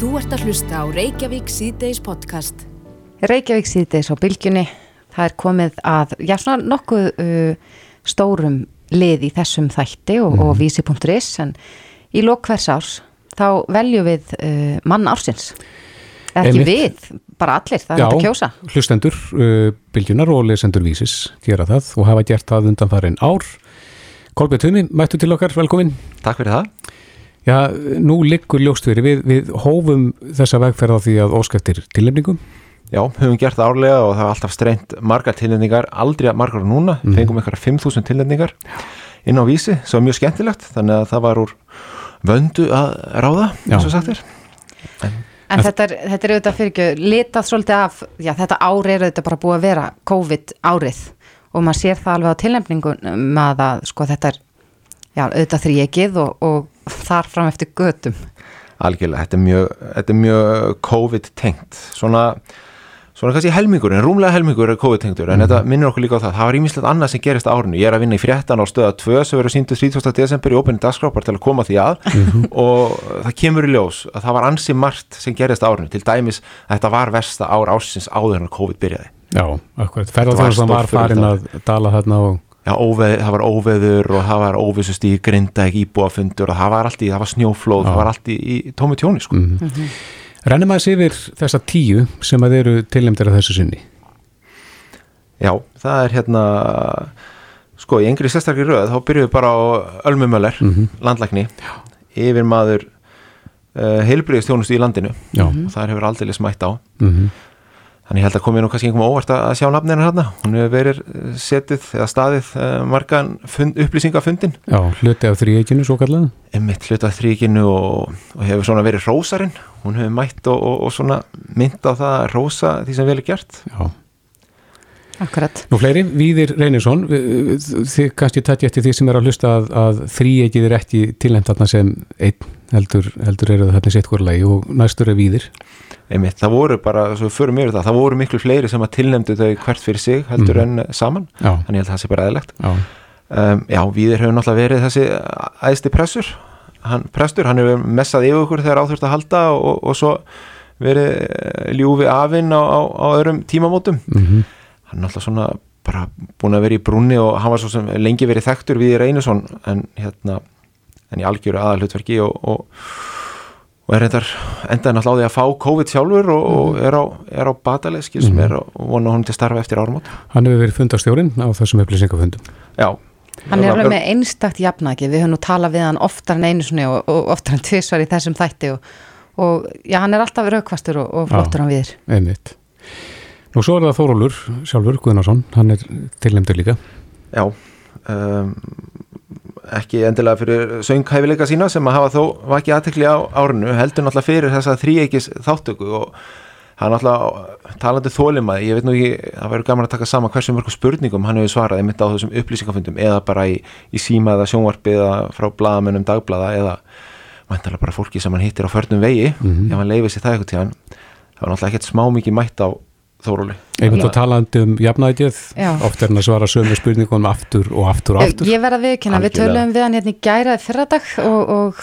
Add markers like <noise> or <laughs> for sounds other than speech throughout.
Þú ert að hlusta á Reykjavík síðdeis podcast. Reykjavík síðdeis á bylgjunni. Það er komið að, já svona nokkuð uh, stórum lið í þessum þætti og, Mhm. og vísi.is en í lok hvers árs þá veljum við uh, mann ársins. Ekki Einmitt. við, bara allir, það er hægt að kjósa. hlustendur uh, bylgjunar og lesendur vísis gera það og hafa gert það undan farin ár. Kolbjörn Tumi, mættu til okkar, velkomin. Takk fyrir það. Já, nú liggur ljóst fyrir, við, við hófum þessa vegferð á því að óskæftir tilnefningum. Já, höfum gert það árlega og það var alltaf streynt margar tilnefningar, aldrei margar en núna, Mhm. fengum ykkur 5.000 tilnefningar inn á vísi, sem var mjög skemmtilegt, þannig að það var úr vöndu að ráða, Já. eins og sagt er. En þetta er, þetta er auðvitað fyrir ekki litað svolítið af, já þetta ári er auðvitað bara búið að vera COVID árið og maður sér það alveg á tilnefningun með að sko þetta er, já auðvitað þrýekið og, og þar fram eftir götum. Algjörlega, þetta er mjög, þetta er mjög COVID-tengt, svona, svona kannski helmingur, en rúmlega helmingur er COVID-tengtur, en þetta minnir okkur líka á það, það var ímislegt annað sem gerist á árinu, ég er að vinna í fréttan á stöða 2 sem verður síndu 30. desember í ópenni dagskrápar til að koma því að og það kemur í ljós að það var ansi margt sem gerist á árinu, til dæmis að þetta var versta ár ásins áður en COVID byrjaði. Já, akkurat. Ferðarþjóðan var farin að dala þarna og Já, óveð, það var óveður og það var óvissust í grinda ekki íbúafundur og það var allt í, það var snjóflóð, Já. það var allt í, í tómi tjóni, sko. mm. rennum aðeins yfir þessa tíu sem að eru tilnefndir að þessu sinni. Já, það er hérna sko, í engri sérstakri röð þá byrjuðum við bara á Ölmu Möller Mhm. landlækni, yfir maður uh, heilbriðistjónustu í landinu Já. og það hefur aldrei smætt á Mm þannig held að komið nú kannski einhverjum óvart að sjá nafnina hérna, hún hefur verið eh, setið eða staðið uh, margan fund, upplýsingafundin, Já, hluti af þrýekinu svo kallaði. einmitt hlutað þrýkinu og, og hefur svona verið rósarinn hún hefur mætt og, og, og svona mynd á það að rósa því sem vel er gert Já. Akkurat. Nú fleiri, Víðir Reynisson, þið kannski tætti eftir því sem er að hlusta að, að þrýekið er ekki tilnefnd þarna sem einn heldur, heldur eru það þarna sitt hvort lagi og næstur er Víðir. einmitt, það voru bara, svo við förum yfir það það voru miklu fleiri sem að tilnefndu þau hvert fyrir sig heldur Mhm. en saman Já, þannig að það sé bara eðlegt já, um, já, Víðir hefur náttúrulega verið þessi æðsti pressur. Hann, prestur, hann hefur messað yfir okkur þegar áþurft að halda og, og svo verið eh, ljúfi afinn á, á, á öðrum tímamótum. Mm hann er náttúrulega svona bara búin að vera í brúnni og hann var svo sem lengi verið þekktur Víðir Einarsson en hérna en í algjöru aðalhutverki og, og, og er reyndar endaði náttúrulega á því að fá COVID sjálfur og, og er á, er á bataleg skil sem Mhm. er og vona hún til starfa eftir árumót hann hefur verið fundastjórinn á þessum upplýsingafundum. Já Hann er alveg með einstakt jafnæki, við höfum nú talað við hann oftar en einu sinni og, og oftar en tvisvar í þessum þætti og, og já, hann er alltaf raukvastur og, og flottur hann viður. Einmitt. Nú svo er það Þórólur sjálfur, Guðnarsson, hann er tilnefndur líka. Já um, ekki endilega fyrir sönghæfileika sína sem að hafa þó vakið aðtekli á árinu heldur náttúrulega fyrir þessa þríeikis þáttöku og hann náttúrulega talandi þólimaði, ég veit nú ekki það verður gaman að taka sama hversu mörgum spurningum hann hefur svarað einmitt á þessum upplýsingafundum eða bara í, í síma eða sjónvarpi eða frá blaðamennum dagblada eða vantarlega bara fólki sem hann hittir á förnum vegi Mhm. ef hann leifir sér það eitthvað tíðan það var náttúrulega ekkert smá mikið mætt á Þóróli Einmitt og talandi um jafnæðið, Já. oft er hann að svara sömu spurningum aftur og aftur og aftur. Ég verð að viðkynna, við töluðum við hann hérna í gæraði fyrradag og, og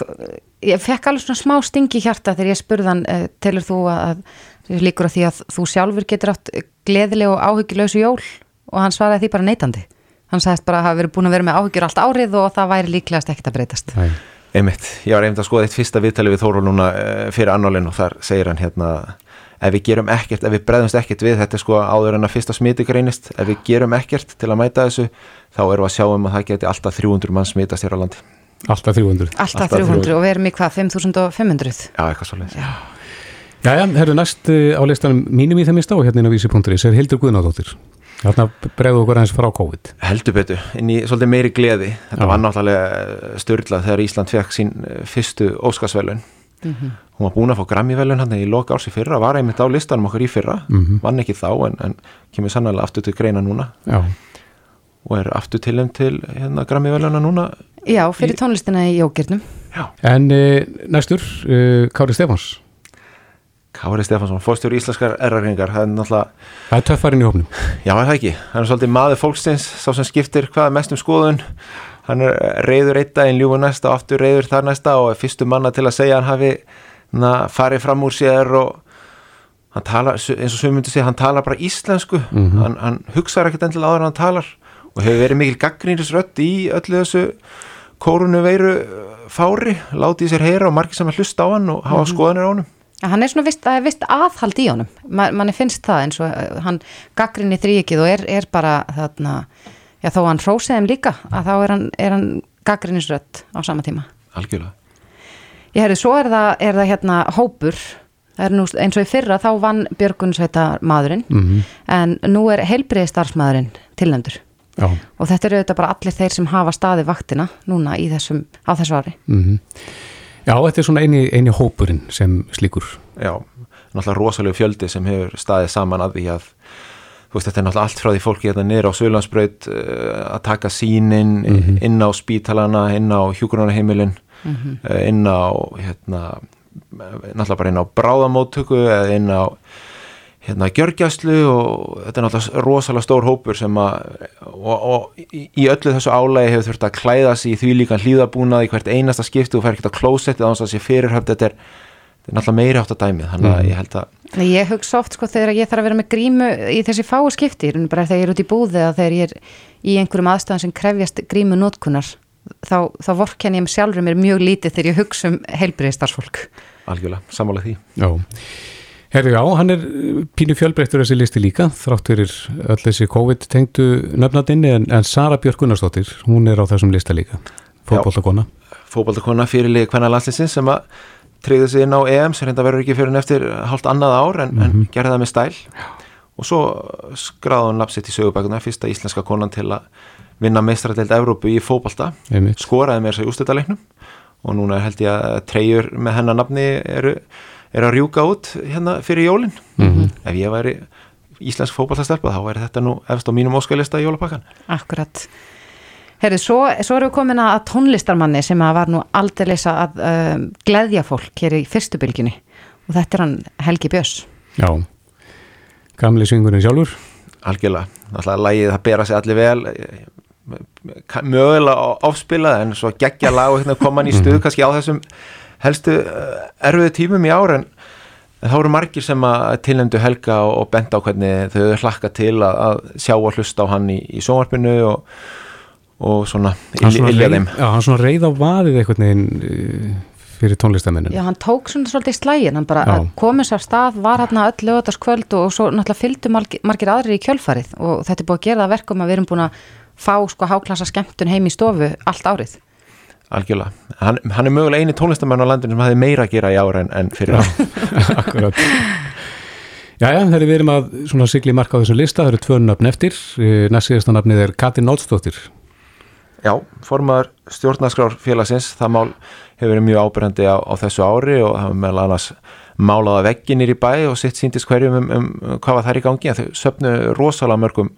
ég fekk alveg svona smá stingi hjarta þegar ég spurði hann, uh, telur þú að, að líkur að því að þú sjálfur getur átt gleðileg og áhyggjulausu jól og hann svaraði því bara neitandi. Hann sagðist bara að hafa verið búin að vera með áhyggjur allt árið og það væri líklegast ekkert að breytast. Æ, Einmitt, ég var einmitt að skoða eitt fyrsta viðtali við Þóról núna eh, fyrir annálinn og þar segir hann hérna ef við gerum ekkert, ef við breðumst ekkert við þetta er sko áður en að fyrsta smiti greinist ef við gerum ekkert til að mæta þessu þá erum við að sjá um að það geti alltaf 300 mann smitast hér á landi. alltaf 300. Alltaf, Alltaf 300 og við erum í hvað, 5500? Já, eitthvað svolítið. Jæja, herru næst eh, á listanum mínum í þeim í stá hérna inn á vísi.is er Hildur Guðnadóttir. Þarna bregðu okkur aðeins frá COVID. Heldur betur, inn í svolítið meiri gleði. Þetta Já. var náttúrulega styrlað þegar Ísland fekk sín eh, fyrstu Óskarsvelun. Hún var búin að fá Grammy-velun hann í loka árs í fyrra, var einmitt á listanum okkur í fyrra, Mhm. vann ekki þá en, en kemur sannlega aftur til greina núna Já, og er aftur tilum til hérna Grammy-veluna núna. Já, fyrir tónlistina í jókirnum. Já. en e, næstur, e, Kári Stefáns. Kári Stefansson, fórstjóri íslenskar erraringar, það er náttúrulega, Það er töffarinn í hópnum. já er það ekki, hann er svolítið maður fólksins, sá sem skiptir hvað mest um skoðun, hann er reyður eitt daginn, ljúfur næsta og aftur reyður þar næsta og er fyrstu manna til að segja hann hafi farið fram úr sér og hann talar, eins og sem myndi segja, hann talar bara íslensku, Mhm. hann, hann hugsaður ekkert endilega áður en hann talar og hefur verið mikil gaggrýnisrödd í öllu þessu kórunu veiru fári, látið sér heyra og margir sem að hlusta á hann og hafa skoðanir á. Ja, hann er svona vist, það er vist aðhald í honum Ma, manni finnst það eins og uh, hann gaggrinni þrýikið og er, er bara þarna, já þó hann hrósið þeim líka að þá er hann, er hann gaggrinnisrött á sama tíma Algjörlega. Ég hefði, svo er það, er það hérna hópur það er nú eins og í fyrra þá vann Björgunsveita maðurinn Mhm. en nú er heilbriði starfsmaðurinn tilnæmdur Já, og þetta eru auðvitað bara allir þeir sem hafa staði vaktina núna í þessum, á þessu ári mhm. Já, þetta er svona eini, eini hópurinn sem slíkur. Já, náttúrulega rosalega fjöldi sem hefur staðið saman að því að þú veist, þetta er náttúrulega allt frá því fólki hérna niður á Söðlandsbraut uh, að taka sínin inn á spítalana, inn á hjúgrunarheimilin uh, inn á hérna, náttúrulega bara inn á bráðamóttöku eða inn á hérna gjörgjæslu og þetta er náttúrulega rosalega stór hópur sem að og, og í, öllu þessu álægi hefur þurft að klæða sig í því líka hlýðabúnað í hvert einasta skipti og fer ekkert á klósettið á þess að sé fyrirhöfð þetta er, þetta er náttúrulega meiri átt að dæmið þannig að ég held að Ég hugsa oft sko þegar ég þarf að vera með grímu í þessi fáu skipti, bara þegar ég er út í búði eða þegar ég er í einhverjum aðstæðan sem krefjast grímu nótkunar þá, þá vorkenn ég mig sjálfur mér mjög lítið þegar ég hugsa um heilbriði starfsfólk algjörlega sammála því. Já. Herðu, já, hann er uh, pínu fjölbreyttur þessi listi líka, þrátt fyrir öll þessi COVID-tengdu nöfnadinni, en, en Sara Björk Gunnarsdóttir, hún er á þessum lista líka, fótbollakona. fótballtakona fyrirlið hvenna landsinsins sem að treyði sig inn á EM sem reynda verður ekki fyrir en eftir hálft annað ár en, en gerði það með stæl. Og svo skráði hún nafnsitt í sögubækuna fyrsta íslenska konan til að vinna meistaradeild Evrópu í Einmitt. skoraði með þessu ústættaleiknum og núna held ég að treyjur með hennar nafni eru, eru að rjúka út hérna fyrir jólin. Ef ég væri íslensk fótballtastelpa þá væri þetta nú efst á mínum óskalista í jólapakkan Akkurat. Herri, svo, svo erum við komin að tónlistarmanni sem að var nú aldrei að um, gleðja fólk hér í fyrstu bylginni og þetta er hann Helgi Björns. Já, gamli svingurinn sjálfur. algjörlega, náttúrulega lægið það bera sig allir vel mögulega áfspilað en svo geggja lag og hérna koma hann í stuð kannski á þessum helstu uh, erfiðu tímum í ár en þá eru margir sem að tilnefndu Helga og, og benda á hvernig þau hlakka til að, að sjá og hlusta á hann í, í sjónvarpinu og, og svona reið- þeim. Já, hann svona reið á vaðið einhvern veginn uh, fyrir tónlistamennin. Já, hann tók svona svolítið í slægin, hann bara komið sér stað, var hann öll lögataskvöld og svo náttúrulega fylgdu margir, margir aðrir í kjölfarið og þetta er búið að gera það að verkum að við erum búin að fá sko háklassa skemmtun heim í stofu allt árið. algjörlega, hann, hann er mögulega eini tónlistamenn á landinu sem hafði meira að gera í ár en, en fyrir ár <laughs> Akkurat. Já, já, þegar við erum að svona sigli marka á þessu lista, það eru tvö nöfn eftir. Uh, Næst síðasta nafnið er Katrin Nótsdóttir. Já, formaður stjórnarskrár félagsins, það mál hefur verið mjög ábyrjandi á, á þessu ári og það var meðal annars málaða vegginir í bæ og sitt síndist hverjum um, um, hvað var þær í gangi. En þau söpnu rosalega mörgum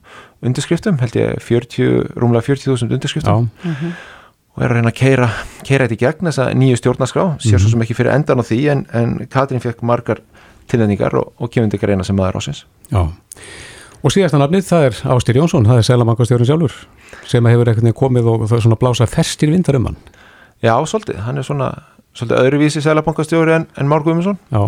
undirskriftum, held ég 40, rúmlega 40.000 undirskriftum. Já, og er að reyna að keira, keira þetta í gegn þessa nýju stjórnarskrá, sér svo sem ekki fyrir endan á því en, en Katrín fekk margar tilnefningar og, og kemur til greina sem maður ásins. já. Og síðasta nafnið, það er Ástir Jónsson, það er Selabankastjórun sjálfur, sem að hefur komið og það er svona blása ferstir vindar um hann. Já, svolítið, hann er svona svolítið öðruvísi selabankastjóri en, en Már Guðmundsson. Já,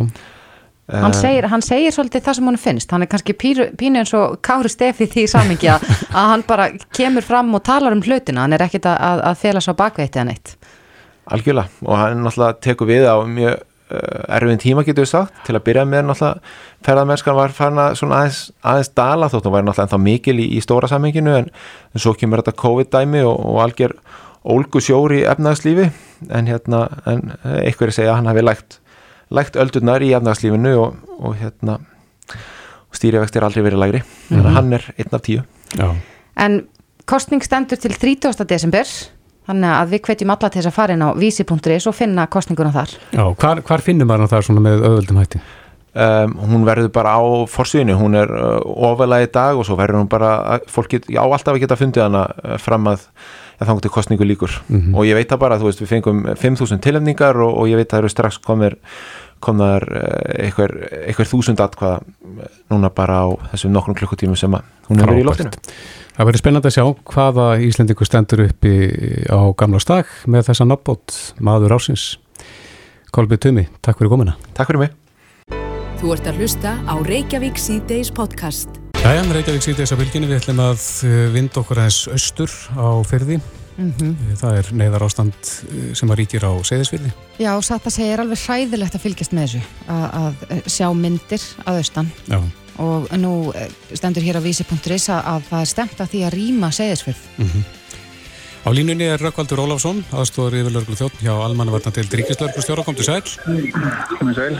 Hann Eh, segir, hann segir svolítið það sem hann finnst, hann er kannski pínu, pínu eins og Kári Stefi því samingi að, <laughs> að hann bara kemur fram og talar um hlutina, hann er ekkit að, að, að fela svo bakveitti að neitt. Algjörlega. Og hann náttúrulega tekur við á mjög uh, erfinn tíma getur við sagt. Til að byrja með náttúrulega ferðarmennskan var farin að svona aðeins, aðeins dala þótt hún var náttúrulega ennþá mikil í, í stóra samhenginu. En, en svo kemur þetta COVID-dæmi og, og algjör ólgu sjóri í efnagslífi en hérna en einhverju segja að hann hafi lægt, lægt öldurnar í efnagslífinu og, og hérna stýrivexti er aldrei verið lægri þannig að hann er einn af tíu já, En kostning stendur til 30. desember, þannig að við hvetjum alla til þess að fara inn á vísi.is og finna kostninguna þar. já. Hvar, hvar finnum maður það svona með öðvöldum hætti? um, hún verður bara á forsviðinu, hún er uh, ofalega í dag og svo verður hún bara að- fólk get, á alltaf að geta fundið hana uh, fram að ja, þannig til kostningu líkur og ég veit það bara, þú veist, við fengum 5.000 tilhefningar og, og ég veit að það eru strax komir komnar einhver, einhver þúsund atkvaða uh, núna bara á þessum nokkrum klukkutímum sem að hún hefur verið í loftinu Það verður spennandi að sjá hvaða Íslendingur stendur uppi á gamla stag með þessa nafnbót maður ásins. Kolbjörn Tumi, takk fyrir komina. Takk fyrir mig. Þú ert að hlusta á Reykjavík C-Days podcast. Jæja, Reykjavík síðdeis á fylginni, við ætlum að eh, vinda okkur aðeins austur á fyrði. Það er neyðar ástand eh, sem að ríkir á seyðisfyrði. Já, satt að segja er alveg hræðilegt að fylgjast með þessu að, að sjá myndir að austan Já, og nú eh, stendur hér á vísi.is að, að það er stemt að því að rýma segðisfyrð. Á línunni er Rökkvaldur Ólafsson, aðstóður yfirlörglu þjótt hjá Almannavarna til Ríkislörglu stjóra, kom til sæl. Komið sæl.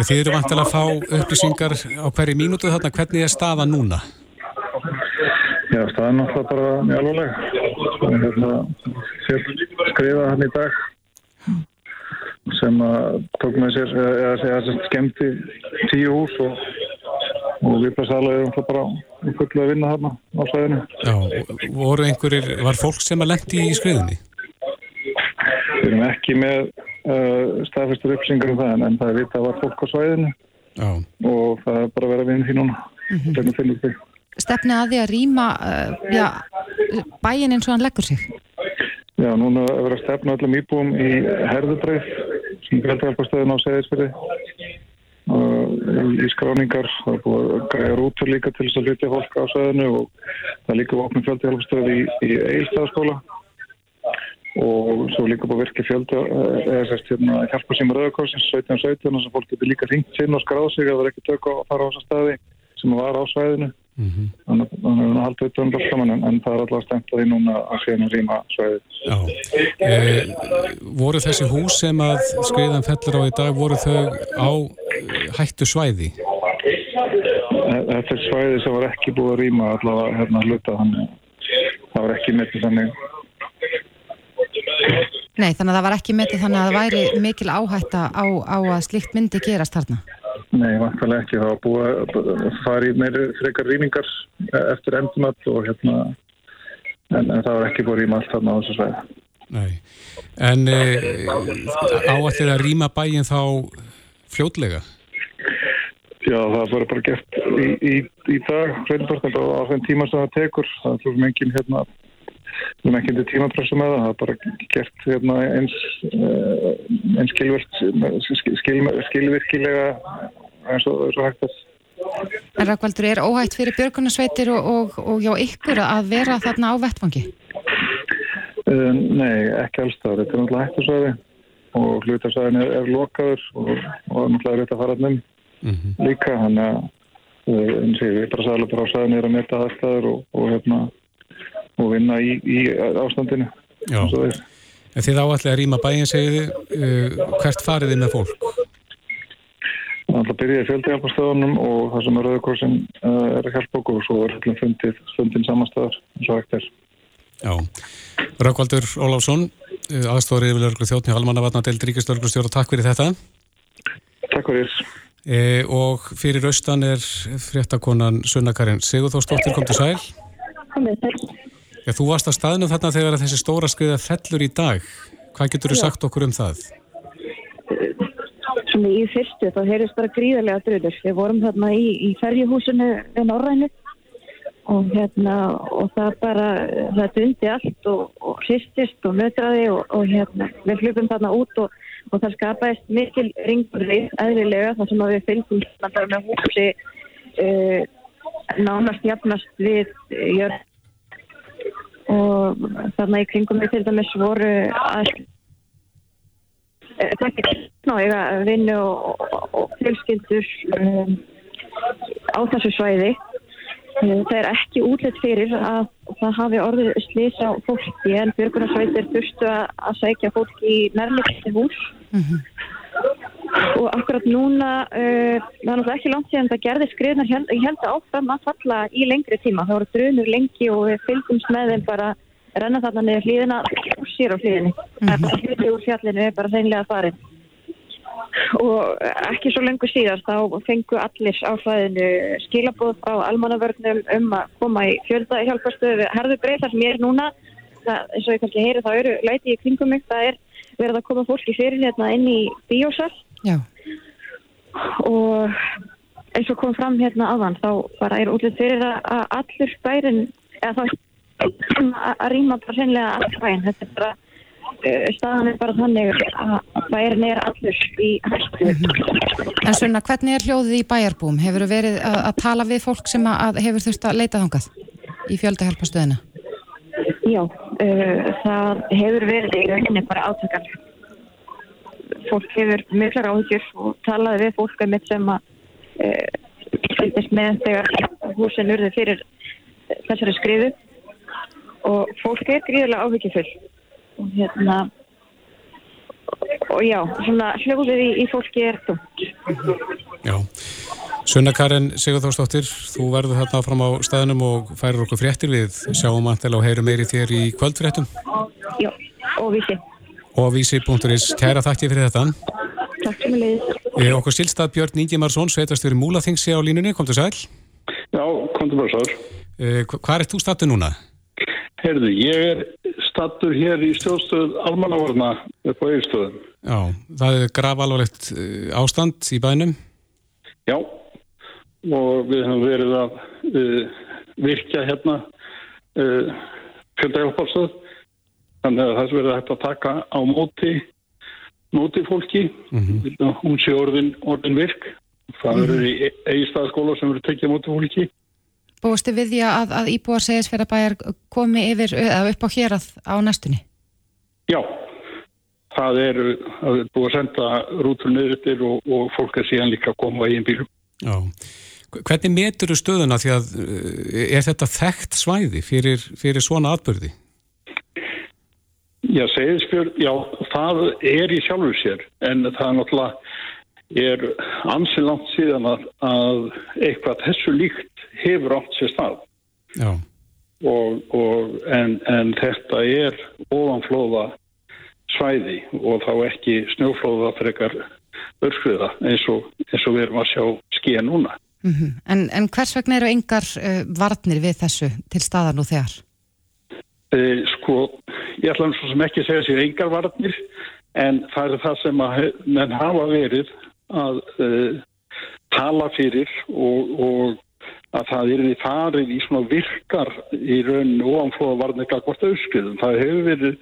Þið eru vantilega að fá upplýsingar á hverju mínútu þarna, hvernig er staðan núna? Já, staðan náttúrulega bara mjög. Það er hérna sér skrifa hann í dag sem að tók með sér, eða segja að skemmti tíu hús og, og við plasalega erum það bara fullu að vinna þarna á sæðinu. Já, voru einhverjir, var fólk sem að lendi í skriðinni? Við erum ekki með uh, staðfestur upplýsingar um það en, en það er vitað að var fólk á sæðinu Já, og það er bara að vera vinna því núna. Mm -hmm. Finnum við. Stefni að því að rýma uh, já, bæin eins og hann leggur sig. Já, núna er verið að stefna öllum íbúum í herðubreið sem fjöldhjálparstöðun á Seyðisfyrði í skráningar það er búið að græja rútur líka til þess að hluti fólk á söðinu og það er líka opnum fjöldhjálparstöð í, í Eilstaðaskóla og svo líka búið að virka fjölda eða sérst hérna hjálpa síma rauðakorsins 17-17 sem fólk getur líka hringt sinn og skráð sig að það er ekki tök að fara á þessa staði sem var á svæðinu mhm. þannig að það er haldið utan um saman en, það er alltaf stemt að því núna að séðan rýma svæðið já. E, voru þessi hús sem að skriðan fellur á í dag, voru þau á eh, hættu svæði? Þetta er svæði sem var ekki búið að rýma allavega hérna hluta þannig það var ekki metið þannig Nei, þannig að það var ekki metið þannig að það væri mikil áhætta á, á að slíkt myndi gerast þarna. Nei, vantarlega ekki. Það var búið að fara í meiri frekar rýmingar eftir endunat og hérna en, en það var ekki búið að rýma allt þarna á þessu svæði. Nei. En e, áallið að rýma bæin þá fljótlega? Já, það var bara gert í, í, í dag, reynbart, á þeim tíma sem það tekur. Það er fyrir engin hérna við erum ekki undir tímapressu með það, það er bara gert hérna, eins, uh, eins skilvirk, skil, skilvirkilega eins og, eins og hægt að En Rækvaldur, er óhætt fyrir björgunarsveitir og, og, og já ykkur að vera þarna á vettfangi? Uh, nei, ekki alls það, þetta er náttúrulega hættusvæði og hlutasvæðin er, er lokaður og, og náttúrulega er þetta að fara um Mm -hmm. líka, þannig að uh, eins og við bara sæðilega bara á sæðin er að metta aðstæður og hérna og vinna í, í ástandinu en þið áallið að rýma bæin segið þið, uh, hvert farið þið með fólk? Það byrjaði fjöldihjálparstöðunum og það sem er Rauðakorsin uh, er að hjálpa okkur og svo er allir fundið fundin samanstæðar eins og er. Já, Rökkvaldur Ólafsson, aðstofari yfirlörglu þjóttni Almannavatna deild Ríkistörglustjóra, takk fyrir þetta. Takk fyrir. E, og fyrir austan er fréttakonan Sunna Karin Sigurþórsdóttir, kom til sæl. Komið þess. Já, þú varst að staðnum þarna þegar þessi stóra skriða fellur í dag. Hvað getur þú sagt okkur um það? Svona í fyrstu þá heyrðist bara gríðarlega dröður. Við vorum þarna í, í ferjuhúsinu við Norrænu og hérna og það bara, það dundi allt og, og hristist og nötraði og, og hérna við hlupum þarna út og, og það skapaðist mikil ringurrið eðlilega þar sem að við fylgum þarna með húsi uh, nánast jafnast við jörg og þarna í kringum við til dæmis voru að það er ekki ná eiga vinnu og, og, fjölskyldur um, á þessu svæði. Það er ekki útlætt fyrir að það hafi orðið slís á fólki en björgunarsveitir þurftu að, að sækja fólki í nærmikti hús og akkurat núna uh, það er náttúrulega ekki langt síðan það gerði skriðnar ég held að áfram að falla í lengri tíma. Það voru drunur lengi og við fylgumst með þeim bara renna þarna niður hlýðina og sér á hlýðinni mm -hmm. hluti úr fjallinu er bara þeinlega farin og ekki svo lengur síðan þá fengu allir á hlæðinu skilabóð frá almannavörnum um að koma í fjölda hjálparstöðu herðu breið þar sem ég er núna. Það, eins og ég kannski heyri það eru læti í kringum mig. Það er verið að koma fólki fyrir hérna inn í bíósal Já. og eins og kom fram hérna aðan þá bara er útlýtt fyrir að, allur bærin eða þá að rýma bara sennilega allt bæinn þetta er bara uh, staðan er bara þannig að bærin er allur í hættu. En svona, hvernig er hljóðið í bæjarbúum? Hefur þú verið að, að tala við fólk sem að, hefur þurft að leita þangað í fjöldahjálpastöðina? Já, uh, það hefur verið í rauninni bara átökar. Fólk hefur miklar áhugjur og talaði við fólk um eitt sem að fylgist uh, með þegar húsin urði fyrir þessari skrifu og fólk er gríðilega áhugjurfull og hérna og já, svona hljóðið í, í fólki er dumt. Já, Sunna Karin Sigurþórsdóttir, þú verður þarna fram á staðinum og færir okkur fréttir við sjáum alltaf og heyrum meiri þér í kvöldfréttum. Já, og vísi. Og vísi.is, kæra þakki fyrir þetta. Takk sem leiðis. E, okkur silstað Björn Ingimarsson, sveitast fyrir Múlaþingsi á línunni, kom til sæl. Já, kom til bara sár. E, hvað er þú stattu núna? Herðu, ég er stattur hér í stjórnstöð almannavarna upp á eiginstöðum. Já, það er gravalvarlegt ástand í bænum? Já, og við hefum verið að uh, virkja hérna uh, fjöldægjáfálstöð þannig að það sem verið hægt að taka á móti móti fólki mm -hmm. hún sé orðin, orðin virk það verður mm -hmm. í eigistaðskóla sem verður tekið á móti fólki Búistu við því að, að Íbúar segisferðabæjar komi yfir eða upp á hérað á næstunni? Já, það er, það er búið að senda rútur niður og, og fólk er síðan líka að koma í einn bílum. Já, hvernig metur þú stöðuna því að er þetta þekkt svæði fyrir, fyrir svona atbyrði? Já, segisfjörð, já, það er í sjálfur sér en það er náttúrulega er ansilangt síðan að, að eitthvað þessu líkt hefur átt sér stað og, og, en, en þetta er ofanflóða svæði og þá ekki snjóflóða frekar örskriða eins og, eins og við erum að sjá skíja núna. Mm -hmm. en, en hvers vegna eru engar uh, varnir við þessu til staðan og þegar? Uh, sko, ég ætla svo sem ekki segja sér engar varnir en það er það sem að menn hafa verið að uh, tala fyrir og, og að það er því farið í svona virkar í raun og ofanflóða varnir gagvart auðskriðum. Það hefur verið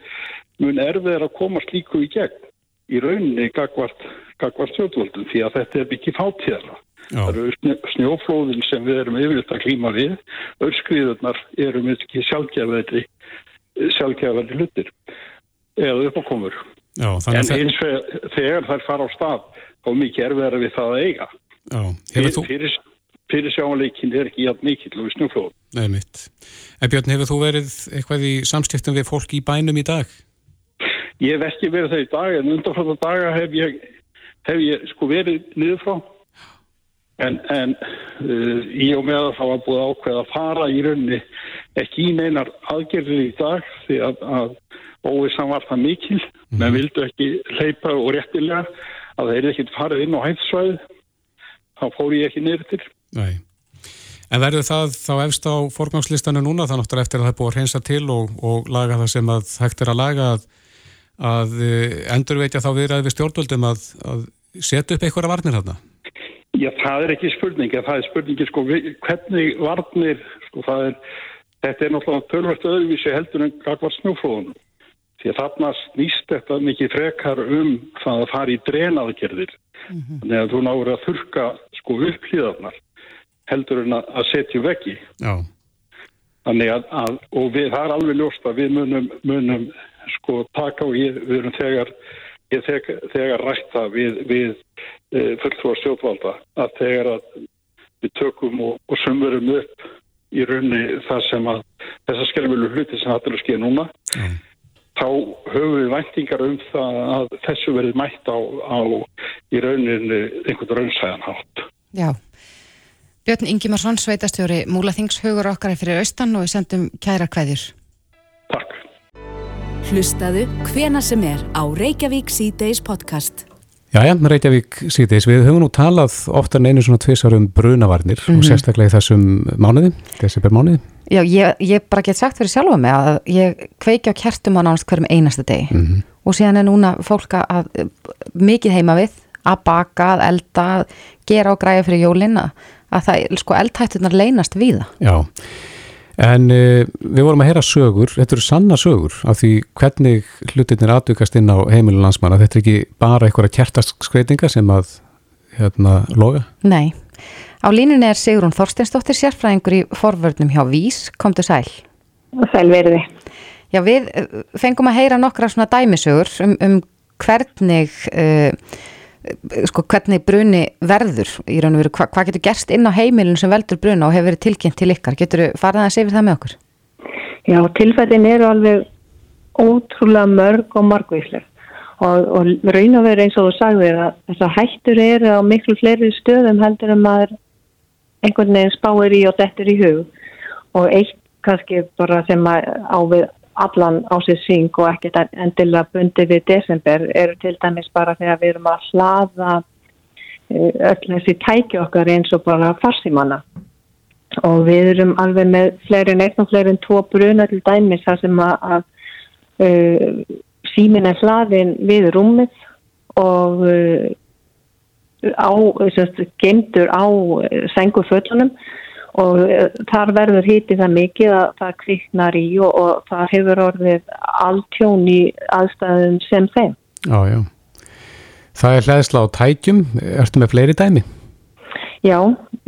mun erfið að koma slíku í gegn í rauninni gagvart, gagvart stjórnvöldum því að þetta er ekki fátíðara. Það eru snjóflóðin sem við erum yfirleitt að klíma við, auðskriðunar eru með ekki sjálfgefæri sjálfgefæri hlutir eða uppákomur. En eins og þegar þær fara á stað þá mikið erfiðara við það að eiga. Já, hefur þú... Fyrir, fyrir sjáanleikin er ekki jægt mikill og snjóflóð. Nei mitt. En Björn, hefur þú verið eitthvað í samstiftum við fólk í bænum í dag? Ég hef ekki verið það í dag en undanflóta daga hef ég, hef ég sko verið niður frá en, en uh, í og með að það var búið ákveð að fara í raunni ekki í neinar aðgerðir í dag því að, að óvissan var það mikil. Mm. menn vildu ekki leipa og réttilega að það er ekkit farið inn á hæðsvæð þá fór ég ekki niður til. Nei. En verður það þá efst á forgangslistanu núna? Þannig að eftir að það er búið að reynsa til og, og laga það sem að hægt er að laga að að eh, endurveitja þá viðræði við stjórnvöldum að, að setja upp einhverja varnir þarna? Já, það er ekki spurning, það er spurningi sko hvernig varnir, sko það er, þetta er náttúrulega tölvært öðruvísi heldur en gagvar snjóflóðunum. Því að þarna snýst þetta mikið frekar um það að fara í drenaðgerðir. Mm -hmm. Þannig að þú náður að þurka sko upplýðarnar heldur en að setja veggi. Já. Þannig að, að og við, það er alveg ljóst að við munum, munum sko taka og ég, við erum þegar ég þegar, þegar rætta við, við fulltrúar stjórnvalda að þegar að við tökum og, og sömurum upp í raunni það sem að þessar skelmilu hluti sem er að skilja núna mm. þá höfum við væntingar um það að þessu verið mætt á, á í rauninni einhvern raunsæðan hátt Já Björn Ingimarsson, sveitastjóri Múlaþings hugur okkar er fyrir austan og við sendum kæra kveðjur Takk Hlustaðu hvena sem er á Reykjavík C-Days podcast. Jæja, Reykjavík C-Days, við höfum nú talað ofta en einu svona tvísar um brunavarnir mm -hmm. og mhm. sérstaklega í þessum mánuði, desember mánuði. Já, ég, ég bara get sagt fyrir sjálfa mig að ég kveiki á kertum á nánast hverjum einasta degi mm -hmm. og síðan er núna fólk að mikið heima við, að baka, að elda, að gera og græja fyrir jólinna, að það, sko, eldhættunar leynast við það. Já, En uh, við vorum að heyra sögur, þetta eru sanna sögur af því hvernig hlutinir aðdukast inn á heimilu landsmanna. Þetta er ekki bara einhverja kjertaskreitinga sem að hérna loga? Nei. Á línunni er Sigrun Þorsteinsdóttir sérfræðingur í forvörnum hjá Vís. Komdu sæl. Sæl verði. Já, við eh, fengum að heyra nokkra svona dæmisögur um, um hvernig... Uh, sko hvernig bruni verður í raun og veru, Hva, hvað getur gerst inn á heimilin sem veldur bruna og hefur verið tilkynnt til ykkar? Getur þú farið að segja það með okkur? Já, tilfættin eru alveg ótrúlega mörg og margvísleg. Og, og raun og veru eins og þú sagðir að þess að hættur eru á miklu fleiri stöðum heldur en maður einhvern veginn spáir í og dettur í hug. Og eitt kannski bara sem á við allan á sér syng og ekkert endilega bundi við desember eru til dæmis bara þegar við erum að hlaða eh, öll þessi tæki okkar eins og bara farsimanna og við erum alveg með fleiri en eitt og fleiri en tvo bruna til dæmis þar sem að, að uh, símin er hlaðin við rúmið og uh, á, gemdur á senguföllunum og eh, þar verður hítið það mikið að það kviknar í og, og það hefur orðið alltjón í aðstæðum sem þeim. Já, já. Það er hlæðsla á tækjum, ertu með fleiri dæmi? Já,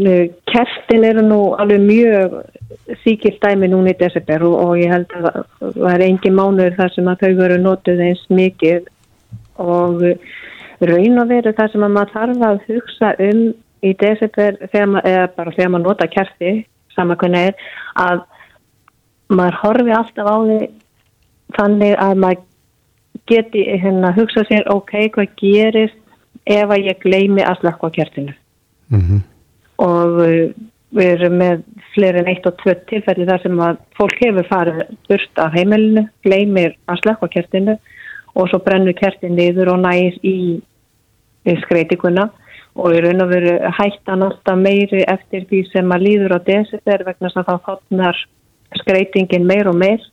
eh, kerstin eru nú alveg mjög síkilt dæmi núni í desember og, og ég held að það er engin mánuður þar sem að þau veru notuð eins mikið og raun og veru þar sem að maður þarf að hugsa um í desember eða bara þegar maður nota kerti sama hvernig er að maður horfi alltaf á því þannig að maður geti hérna hugsa sér ok, hvað gerist ef að ég gleymi að slakka kertinu mm -hmm. og uh, við erum með fleiri en eitt og tvö tilfelli þar sem að fólk hefur farið burt af heimilinu, gleymir að slakka kertinu og svo brennur kertin niður og næst í skreitikuna og í raun og veru hættan alltaf meiri eftir því sem að líður á desember vegna þess að þá hotnar skreitingin meir og meir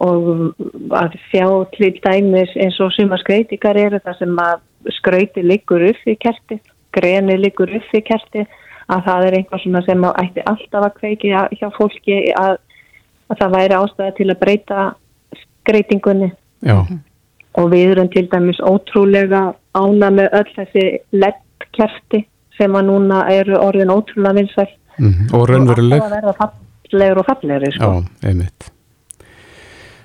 og að sjá til dæmis eins og suma skreitingar eru það sem að skrauti liggur upp í kerti, greni liggur upp í kerti að það er einhvað svona sem að ætti alltaf að kveiki hjá fólki að, að það væri ástæða til að breyta skreitingunni Já. og við erum til dæmis ótrúlega ána með öll þessi lett kerti sem að núna eru orðin ótrúlega vinsæl mm -hmm. og raunveruleg og verða fallegur og fallegri sko. Já, einmitt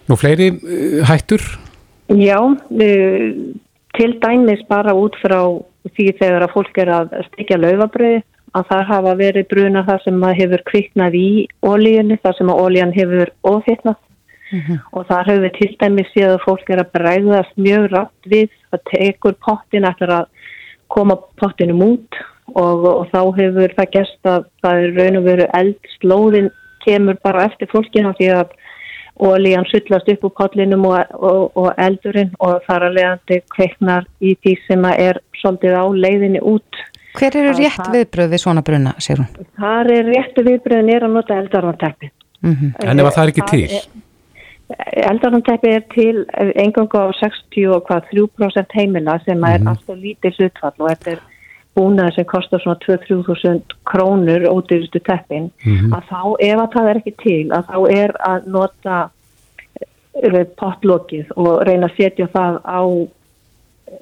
Nú fleiri uh, hættur? Já uh, til dæmis bara út frá því þegar að fólk er að stekja laufabröði að það hafa verið bruna þar sem að hefur kviknað í ólíunni þar sem að ólíjan hefur ofitnað mm -hmm. og þar hefur til dæmis séð að fólk er að bræðast mjög rætt við að tekur pottin eftir að koma pottinum út og, og þá hefur það gæst að það er raun og veru eldslóðin kemur bara eftir fólkina því að ólíjan sullast upp úr potlinum og, og, og eldurinn og þar að leiðandi kveiknar í því sem er svolítið á leiðinni út. Hver eru rétt það, viðbröð við svona bruna, sér hún? Það er réttu viðbröðin er að nota eldarvantæppi. Mm -hmm. En ef það er ekki til? Eldarnamtæpi er til engang á 63% heimila sem er mm -hmm. alltaf lítið hlutfall og þetta er búnað sem kostar svona 2-3.000 krónur ódýrstu teppin mm -hmm. að þá ef að það er ekki til að þá er að nota eh, pottlokið og reyna að setja það á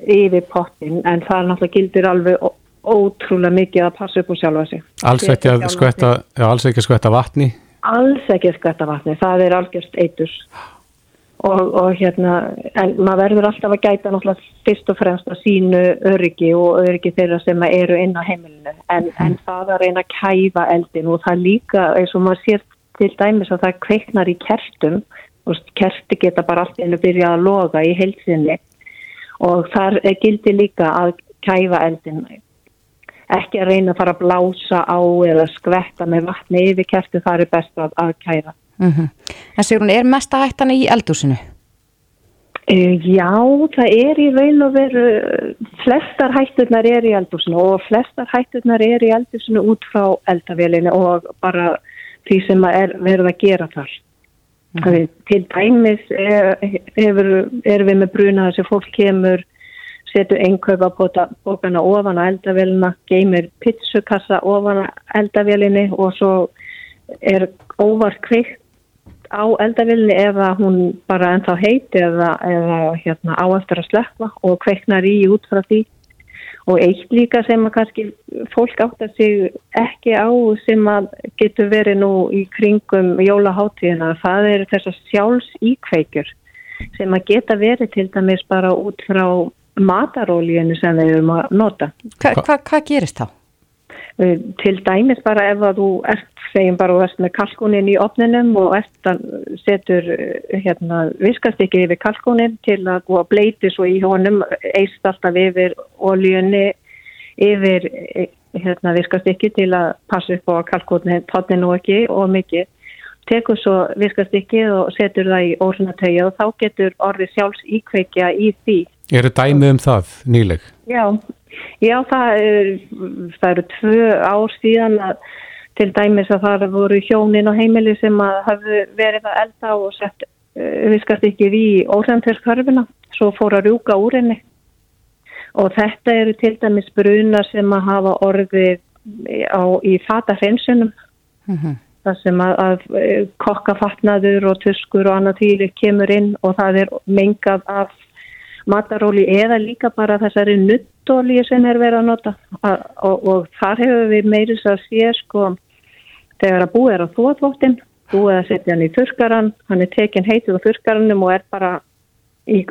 yfir pottin en það er náttúrulega gildir alveg ótrúlega mikið að passa upp á sjálfa sig Alls ekki að skvetta, alls ekki að skvetta vatni alls ekki að skvætta vatni, það er algjörst eitur. Og, og hérna en maður verður alltaf að gæta náttúrulega fyrst og fremst að sínu öryggi og öryggi þeirra sem eru inn á heimilinu. En, mm. en það að reyna að kæfa eldin og það líka eins og maður sér til dæmis að það kveiknar í kertum og kerti geta bara allt einu byrjað að loga í heilsinni og þar gildi líka að kæfa eldin ekki að reyna að fara að blása á eða skvetta með vatni yfir kertu það er best að, að kæra mm -hmm. En hún, er mesta hættan í eldúsinu? Uh, já, það er í raun og veru flestar hætturnar er í eldúsinu og flestar hætturnar er í eldúsinu út frá eldavélinu og bara því sem er verið að gera þar mm -hmm. til dæmis er, er, er við með bruna þessi fólk kemur setur einhverfa bókana ofan á eldavélina, geymir pizzukassa ofan á eldavélinni og svo er óvart kveikt á eldavilni eða hún bara ennþá heit eða, eða hérna, á eftir að slökva og kveiknar í út frá því. Og eitt líka sem að kannski fólk áttar sig ekki á sem að getur verið nú í kringum jólaháttíðina það er þessar sjálfs íkveikjur sem að geta verið til dæmis bara út frá matarólíinu sem við erum að nota. Hva, hva, Hvað gerist þá? Til dæmis bara ef að þú ert segjum bara og ert með kalkunin í opninum og ert að setur hérna, viskast ekki yfir kalkunin til að búa bleiti svo í honum eist alltaf yfir oljunni yfir hérna, viskast ekki til að passa upp á að kalkunin tótni nú ekki og mikið. Tekur svo viskast ekki og setur það í orðinatöyu og þá getur orði sjálfs íkveikja í því Er þetta dæmið um það nýleg? Já, Já, það, er, það eru tvö ár síðan að til dæmis að það voru hjónin og heimili sem að hafi verið að elda og sett uh, viskast ekki í ósendverskörfuna, svo fór að rjúka úr henni og þetta eru til dæmis bruna sem að hafa orðið á, í fata hreinsunum mm -hmm. það sem að, að kokkafatnaður og tuskur og annað týri kemur inn og það er mengað af mataróli eða líka bara þessari nuttóli sem er verið að nota og, og, og þar hefur við meiris að sé sko þegar að búið er á þóðvóttin búið að setja hann í þurkaran hann er tekin heitur á þurkaranum og er bara í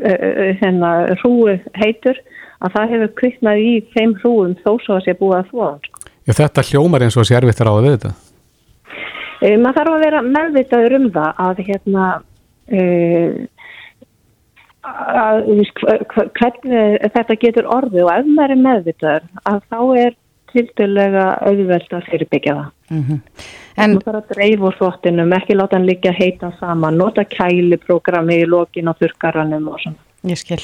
hennar hrúu heitur að það hefur kvittnað í þeim hrúum þó svo að sé búið að þóðan sko. Já þetta hljómar eins og sé erfitt að ráða við þetta e, maður þarf að vera meðvitaður um það að hérna e, að hvernig þetta getur orðið og ef maður er meðvitaður að þá er tildulega auðvelt að fyrirbyggja það. Mm -hmm. En það er að dreif úr þvottinum, ekki láta hann líka heita saman, nota kæliprogrammi í lokin á þurkaranum og svona. Ég skil.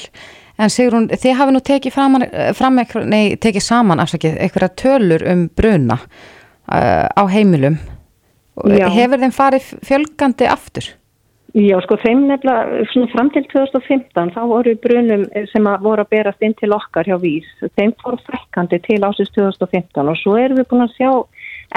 En Sigrun, þið hafi nú tekið, framan, fram, nei, tekið saman afsakið, einhverja tölur um bruna uh, á heimilum. Já. Hefur þeim farið fjölgandi aftur? Já, sko, þeim nefnilega, svona fram til 2015, þá voru brunum sem að voru að berast inn til okkar hjá Vís, þeim fór frekkandi til ásins 2015 og svo erum við búin að sjá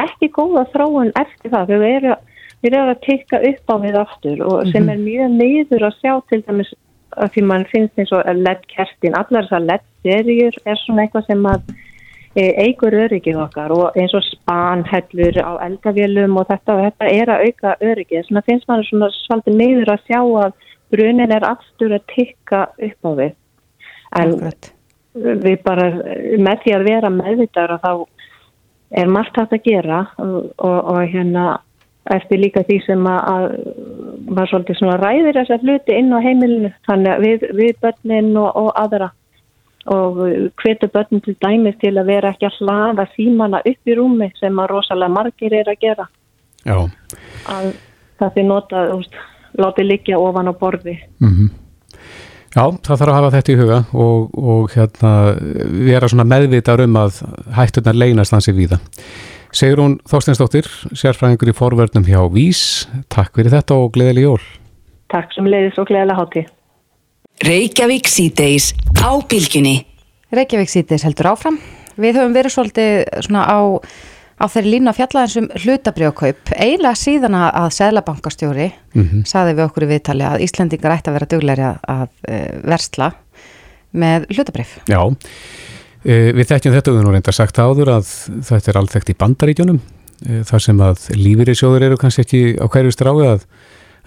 ekki góða þráun eftir það, við erum, við erum að tikka upp á við aftur og sem mhm. er mjög neyður að sjá til dæmis að því mann finnst eins og LED-kertin, allar þessar LED-serjur er svona eitthvað sem að eigur öryggið okkar og eins og spanhellur á eldavélum og þetta og þetta er að auka öryggið. Þannig að finnst maður svona svolítið meður að sjá að brunin er aftur að tikka upp á við. En Akkurat. við bara með því að vera meðvitaður og þá er margt hægt að gera og, og, og hérna eftir líka því sem að var svolítið svona ræðir þessar hluti inn á heimilinu. Þannig að við, við börnin og, og aðra og hvetu börnum til dæmis til að vera ekki að hlaða símana upp í rúmi sem að rosalega margir er að gera. Já. Að það fyrir nota láti líka ofan á borði. Mm -hmm. Já, það þarf að hafa þetta í huga og, og hérna vera svona meðvitað um að hættunar leynast hansi við það Segur hún Þorsteinsdóttir, sérfræðingur í forverðnum hjá Vís Takk fyrir þetta og gleðileg jól. Takk sem leiðis og gleðilega hátti Reykjavík síðdeis á bylginni. Reykjavík síðdeis heldur áfram. Við höfum verið svolítið svona á, á þeirri lína fjallaðinsum hlutabrjóðkaup. Eila síðan að Sælabankastjóri mm -hmm. saði við okkur í viðtali að Íslandingar ætti að vera dugleiri að, að uh, versla með hlutabrif. Já, uh, við þekkjum þetta og þú reyndar sagt áður að þetta er allþekkt í bandaríkjunum uh, þar sem að lífeyrisjóður eru kannski ekki á hverju stráið að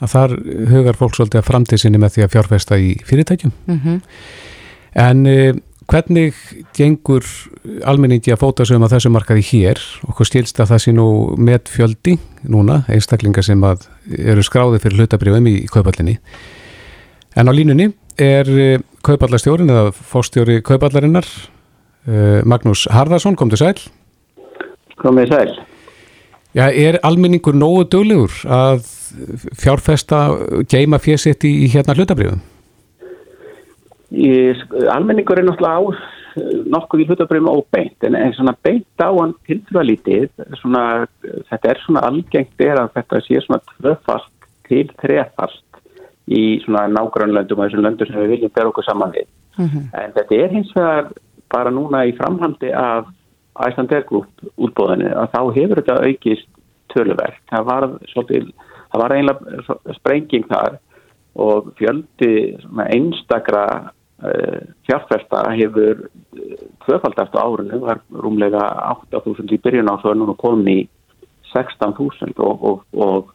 að þar hugar fólk svolítið að framtíðsynni með því að fjárfesta í fyrirtækjum. Mm -hmm. en eh, hvernig gengur almenningi að fóta sig um að þessu markaði hér? Og hvað stílst að það sé nú með fjöldi núna, einstaklingar sem eru skráði fyrir hlutabrjöfum í, í kaupallinni en á línunni er eh, kaupallastjórin eða fórstjóri kaupallarinnar eh, Magnús Harðarsson, kom til sæl. Kom til sæl. Já, er almenningur nógu döglegur að fjárfesta, geima fjösitt í, í hérna hlutabriðum? Almenningur er náttúrulega á nokkuð í hlutabriðum óbeint en, en svona beint á hann tilfrælítið þetta er svona algengt er að þetta sé svona tvöfalt til þrefalt í svona nágrannlöndum og þessum löndum sem við viljum bera okkur saman við mm -hmm. en þetta er hins vegar bara núna í framhaldi af Æslandergrúp útbóðinu að þá hefur þetta aukist töluvert. Það var, svolítið, það var einlega sprenging þar og fjöldi einstakra uh, fjárfesta hefur tvöfaldast á árunum, var rúmlega 8.000 í byrjun á svo og komin í 16.000 og, og, og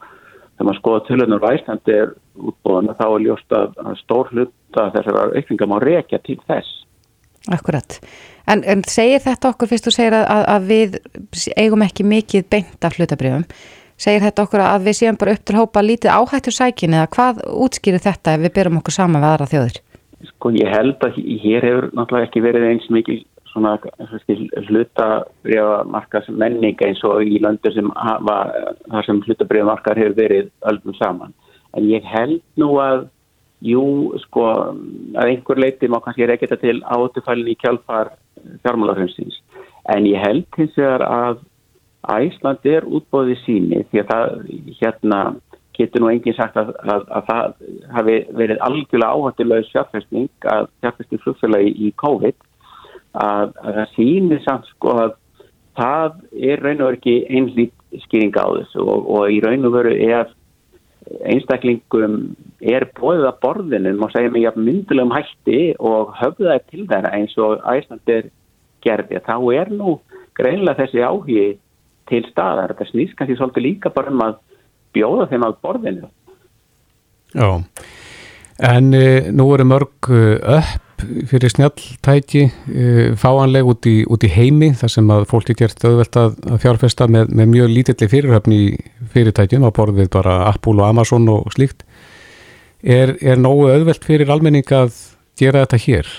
þegar maður skoða tölunar er útbúðan þá er ljóst að stór hluta þessar aukninga má rekja til þess. Akkurat. En, en segir þetta okkur fyrst þú segir að, að við eigum ekki mikið beint af hlutabrjöfum segir þetta okkur að við séum bara upp til hópa lítið áhættur sækin eða hvað útskýrir þetta ef við byrjum okkur saman við aðra þjóður? Sko ég held að hér hefur náttúrulega ekki verið eins mikil svona hlutabrjöfamarkas menning eins og í löndur sem hafa þar sem hlutabrjöfamarkar hefur verið öllum saman. En ég held nú að jú sko að einhver leiti má kannski reykja þetta til átufælinn í kjálfar fjármálarhundsins en ég held hins vegar að Æsland er útbóðið síni því að það hérna getur nú enginn sagt að, að, að það hafi verið algjörlega áhættilega sjálfhæstning að sjálfhæstning flugfélagi í COVID að, að það sýnir samt sko að það er raun og ekki einlít skýring á þessu og, og í raun og veru er einstaklingum er bóðið að borðinu má segja mig að myndulegum hætti og höfðaði til þeirra eins og Æsland er gerði. Þá er nú greinlega þessi áhugi til staðar. Þetta snýst kannski svolítið líka bara um að bjóða þeim að borðinu. Já, en e, nú eru mörg upp fyrir snjalltæki e, fáanleg út í, út í heimi þar sem að fólk er gert auðvelt að, fjárfesta með, með mjög lítilli fyrirhöfni í fyrirtækjum að borðið bara Apple og Amazon og slíkt. Er, er nógu auðvelt fyrir almenning að gera þetta hér?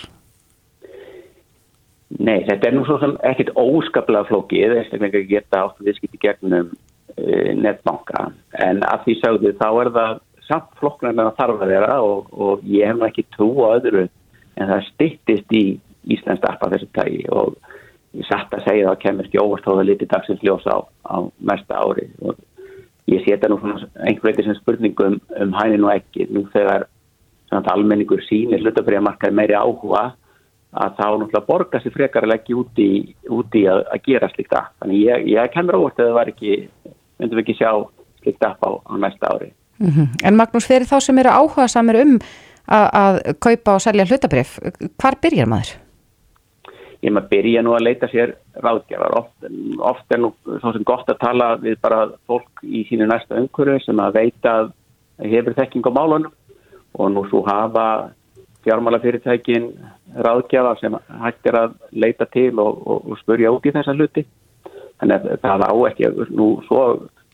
Nei, þetta er nú svo sem ekkit óskaplega flókið, einstaklega geta átt viðskipt í gegnum uh, netbanka, en að því sagðu þá er það samt flokknar það þarf að vera og, og ég hef ekki trú á öðru en það stittist í Íslands appa þessu tægi og ég satt að segja það að kemur ekki óvart á það liti dagsins ljós á, á mesta ári. Og ég setja nú einhver veitir sem spurningum um, um hænin og ekki, nú þegar almenningur sínir hlutabriðamarkaði meiri áhuga að þá náttúrulega borga sér frekar að leggja út í, út að, að gera slikt app. Þannig ég, ég kemur óvart að það var ekki, myndum við ekki sjá slikt app á, á næsta ári. Mm -hmm. En Magnús, fyrir þá sem eru áhuga samir um að, að kaupa og selja hlutabrif, hvar byrjar maður? Ég maður byrja nú að leita sér ráðgjafar. Oft, oft er nú svo sem gott að tala við bara fólk í sínu næsta umhverju sem að veita að hefur þekking á málunum og nú svo hafa fjármálafyrirtækin ráðgjafa sem hægt er að leita til og, og, og spurja út í þessa hluti. Þannig að það á ekki, nú svo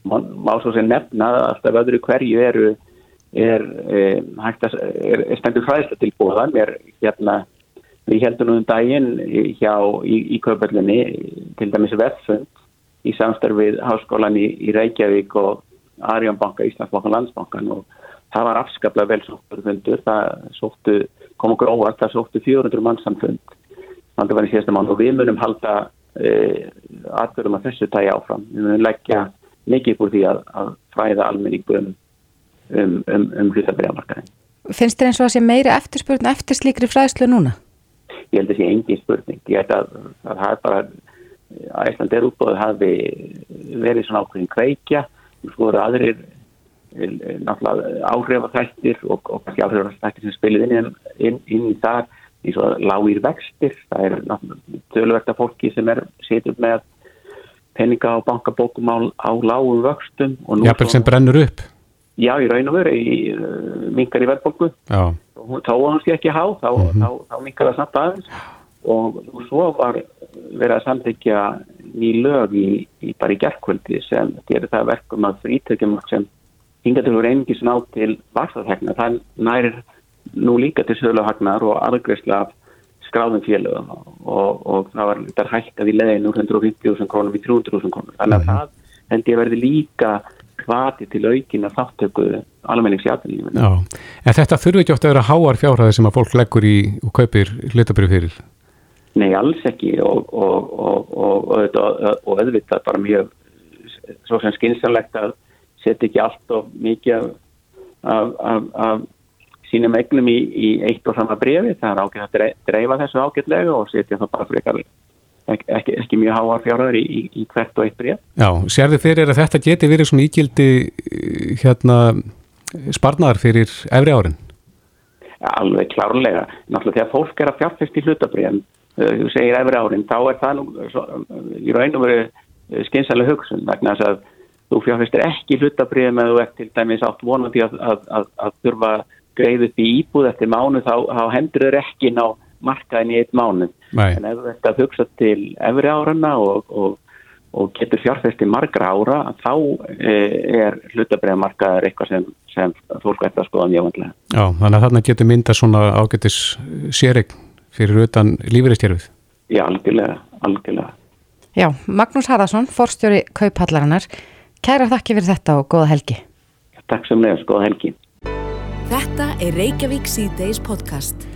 má svo sem nefna alltaf öðru hverju eru er, er, er, er stendur hræðsla til bóðan. Hérna, við heldum nú um daginn hjá í, í kaupallinni til dæmis veffund í samstarfið háskólan í, í Reykjavík og Arjónbanka, Íslandsbanka og Landsbankan og það var afskaplega vel sóttur fundur, það sóttu, kom okkur óvart, það sóttu 400 mannsamfund, þannig að það var í síðasta mann og við munum halda e, atbyrjum að þessu tæja áfram, við munum leggja mikið úr því að, að fræða almenningu um, um, um, um hlutabriðamarkaðin. Finnst þér eins og að sé meiri eftirspurn eftir slíkri fræðslu núna? Ég held að það sé engin spurning, ég held að það hafi bara, að Ísland er útbóðið hafi verið svona ákveðin kveikja, þú voru aðrir náttúrulega áhrifafættir og, og kannski áhrifafættir sem spilir inn, inn, inn í það eins og lágir vextir. Það er tölverkta fólki sem er setjum með peninga á bankabókum á, á lágum vöxtum Jafnveg sem brennur upp. Já, í raun og veru, í uh, minkar í verðbólku þá var hans ekki há þá, mm -hmm. þá, þá, þá minkar það samt aðeins. Og, og svo var verið að samþykja ný lög í, í bara í gerðkvöldi sem gerir það verkum að frítökjum sem hingatilur einingis ná til vaksarhegna, það nærir nú líka til sögulahagnar og aðgreifsla af skráðum félögum og, og það var þetta hækkað í leðinu 150.000 krónum í 300.000 krónum þannig að mm það held ég að verði líka hvati til aukina þáttöku almenningsjáttunni En þetta þurfi ekki oft að vera háar fjárhæði sem að fólk leggur í og kaupir hlutabrið fyrir? Nei, alls ekki og, og, og auðvitað bara mjög svo sem skynsanlegt að setja ekki allt of mikið af, af, af sínum egnum í, í eitt og sama brefi það er ágætt að dreifa þessu ágætlega og setja það bara frekar ekki, ekki, ekki mjög háar fjárhæðar í, í, í hvert og eitt breyf. Já, sérðu fyrir að þetta geti verið svona ígildi hérna sparnar fyrir efri árin? Ja, alveg klárlega. Náttúrulega þegar fólk er að fjárfæst í hlutabreyfn, uh, þú segir efri árin, þá er það nú svo, í raun og veru skynsælega hugsun vegna þess að þú fjárfæstir ekki hlutabreyfn með þú ert til dæmis átt vonandi að, að, að, að þurfa greið upp í íbúð eftir mánu þá, þá hendur þau ekki ná markaðin í eitt mánu. Nei. En ef þú ert að hugsa til efri árana og, og, og getur fjárfæst í margra ára, þá e, er hlutabreyfmarkaður eitthvað sem, sem fólk ætti að skoða mjög. Já, þannig að þarna getur mynda svona ágættis sérign fyrir utan lífeyristjörfið. Já, algjörlega, algjörlega. Já, Magnús Harðarsson, forstjóri Kaupallarinnar. Kæra þakki fyrir þetta og góða helgi. Takk sem nefnst, góða helgi. Þetta er Reykjavík C-Days podcast.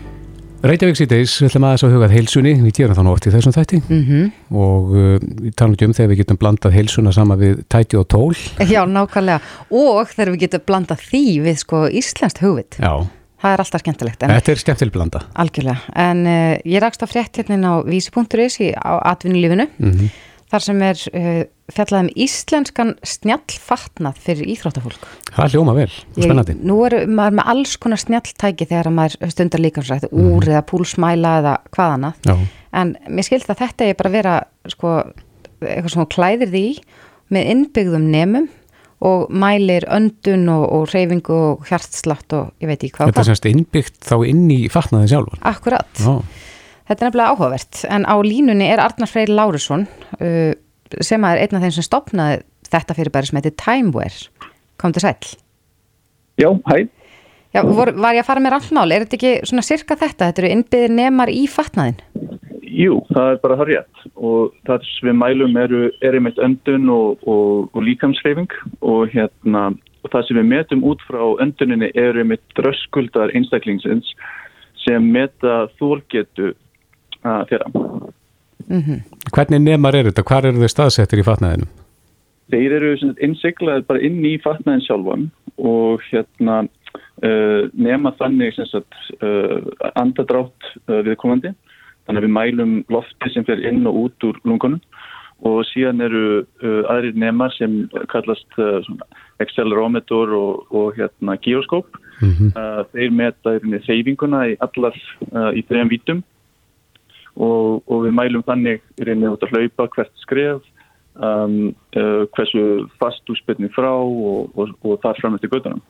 Reykjavík síðdeis, við ætlum aðeins að hugað heilsunni, við gerum það nú oft í þessum þætti Mm og uh, við talum ekki um þegar við getum blandað heilsuna sama við tæti og tól. Já, nákvæmlega. Og þegar við getum blandað því við sko íslenskt hugvit. Já, Það er alltaf skemmtilegt. En, þetta er skemmtileg blanda. algjörlega. En uh, ég rakst á frétt hérna á vísi.is í- atvinnulífinu. Mm Þar sem er uh, fjallað um íslenskan snjallfatnað fyrir íþróttafólk. Það hljóma vel, Ég- spennandi. Nú er maður með alls konar snjalltæki þegar maður stundar líkansrætt, úr eða púlsmæla eða hvað annað. Já, En mér skilst að þetta er bara að vera sko, eitthvað sem hún klæðir því með innbyggðum nemum og mælir öndun og, og reyfingu og hjartslátt og ég veit ekki hvað. þetta er semst innbyggt þá inn í fatnaði sjálfur. Akkurat. Já, Þetta er nefnilega áhugavert. En á línunni er Arnar Freyr Lárusson uh, sem er einn af þeim sem stopnaði þetta fyrirbæri sem heitir Timeware. Kom til sæl. Já, hæ. Já, vor, var ég að fara með randmál? Er þetta ekki svona cirka þetta? Þetta eru innbyggðir nemar í fatnaðin? Jú, það er bara það rétt og það sem við mælum eru, er einmitt öndun og, og, og líkamsreifing og, hérna, og það sem við metum út frá önduninni eru einmitt dröskuldar einstaklingsins sem meta þólgetu þeirra. Mm hvernig nemar er þetta? Hvar eru þau staðsettir í fatnaðinum? Þeir eru sem sagt, innsiglaðir bara inn í fatnaðin sjálfan og hérna uh, nema þannig sem sagt, uh, andadrátt uh, viðkomandi. Þannig að við mælum lofti sem fer inn og út úr lungunum og síðan eru uh, aðrir nemar sem kallast uh, accelerometer og, og hérna gyroskóp. Mm Uh, þeir meta hreyfinguna í allar uh, í þrejum vítum og, og við mælum þannig í rauninni út að hlaupa hvert skref um, uh, hversu fast þú spilni frá og, og, og það fram eftir göttunum.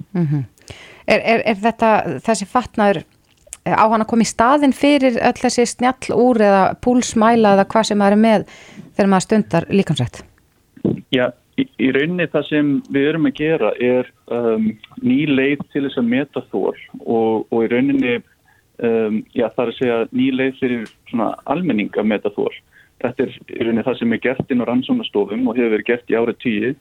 er, er, er þetta, þessi fatnaður eh, á hann að koma í staðin fyrir öll þessi snjall úr eða púlsmæla eða hvað sem maður er með þegar maður stundar líkansrætt? Já, í, í rauninni það sem við erum að gera er um, ný leið til þess að meta og, og í rauninni um, já, það er að segja ný leið fyrir almenning að meta þól. Þetta er í rauninni það sem er gert inn á rannsónastofum og hefur verið gert í ára tíu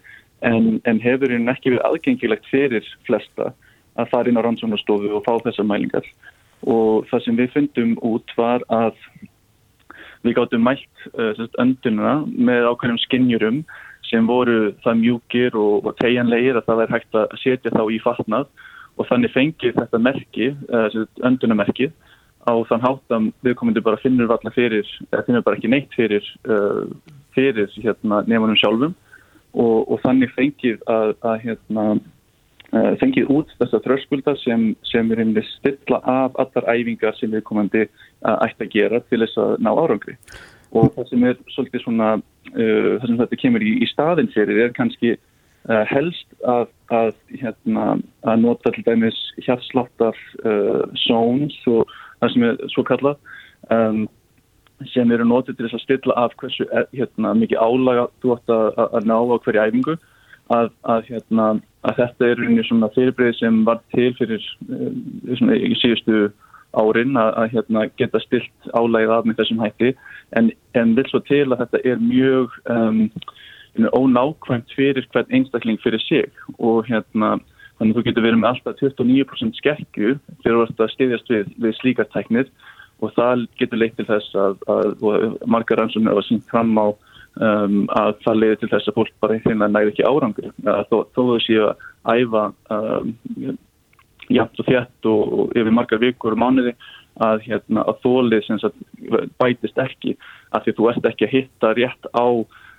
en, en hefur í rauninni ekki verið aðgengilegt fyrir flesta að fara inn á rannsónastofu og fá þessar mælingar og það sem við fundum út var að við gáttum mælt uh, sagt, öndununa með ákveðnum skinnjurum sem voru það mjúkir og, og tegjanlegir að það er hægt að setja þá í fatnað og þannig fengið þetta merki, uh, öndunamerkið á þann hátt að viðkomandi bara finnur valla fyrir, eða finnur bara ekki neitt fyrir, uh, fyrir hérna, nefnum sjálfum. Og, og þannig fengið að, að hérna, uh, fengið út þessa þröskulda sem, sem er einnig stilla af allar æfingar sem viðkomandi uh, ætti að gera til þess að ná árangri. Og það sem er svolítið svona það sem þetta kemur í, í staðin fyrir er kannski uh, helst að, að, hérna, að nota til dæmis hjartsláttar uh, zones og það sem er svo kallað um, sem eru notið til þess að stilla af hversu eh, hérna, mikið álaga þú ætti að, að ná á hverju æfingu. Að, hérna, þetta er rauninni svona fyrirbreyð sem var til fyrir svona, í síðustu árin að hérna, geta stilt álægið af með þessum hætti. En, en vil svo til að þetta er mjög um, ónákvæmt fyrir hvern einstakling fyrir sig. Og hérna þannig að þú getur verið með alltaf 29% skekku fyrir að stiðjast við, við slíkar tæknir. Og það getur leitt til þess að, að margar rannsóknir hafa sínt fram á um, að það leiði til þess að fólk bara hérna næri ekki árangur þó, þó þau séu að æfa um, jæmt og þétt og, og yfir margar vikur og mánuði að, hérna, að þólið bætist ekki. Af því þú ert ekki að hitta rétt á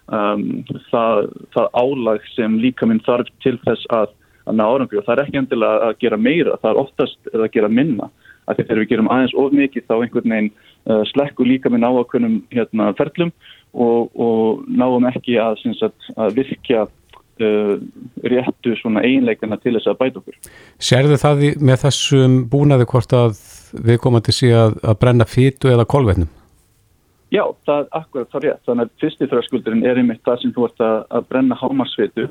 um, það, það álag sem líka minn þarf til þess að, að ná árangur og það er ekki endilega að gera meira, það er oftast að gera minna af því þegar við gerum aðeins of mikið þá einhvern veginn uh, slekku líka minn áakvönum hérna, ferlum og, og náum ekki að, sagt, að virkja uh, réttu svona einleikana til þess að bæta okkur. Serðu það með þessum búnaði hvort að við komum til síðan að brenna fýtu eða kolvetnum? Já, það er akkurat það rétt. Þannig að fyrsti þröskuldurinn er einmitt það sem þú ert að, að brenna hámarsvitu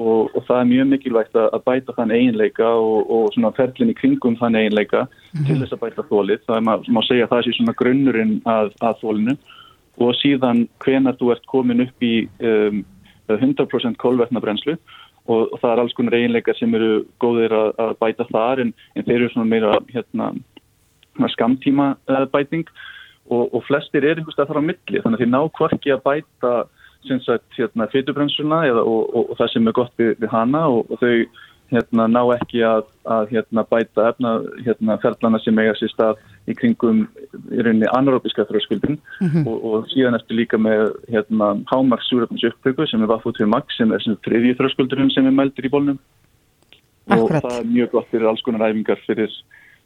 og, og það er mjög mikilvægt að, að bæta þann eiginleika og, og svona ferlinn í kringum þann eiginleika mm -hmm. til þess að bæta þólið. Það er maður má segja að það sé svona grunnurinn að, að þólinu og síðan hvenar þú ert komin upp í um, 100% kolvetnabrenslu og, og það er alls konar eiginleikar sem eru góðir að, að bæta þar en, en þeir eru svona meira hérna, skamtíma bæting og, og flestir er einhvers að fara á milli. Þannig að þeir ná hvorki að bæta hérna, fytubrensuna og, og það sem er gott við, við hana og þau hérna, ná ekki að, að hérna, bæta efna hérna, ferlana sem eiga sér stað í kringum í rauninni anarópiska þröskuldin mm -hmm. og, og síðan eftir líka með hérna, hámarks súröfnins upptöku sem er vaffut við max sem er þriðji þröskuldurinn sem er meldir í bólnum. Og það er mjög gott fyrir alls konar æfingar fyrir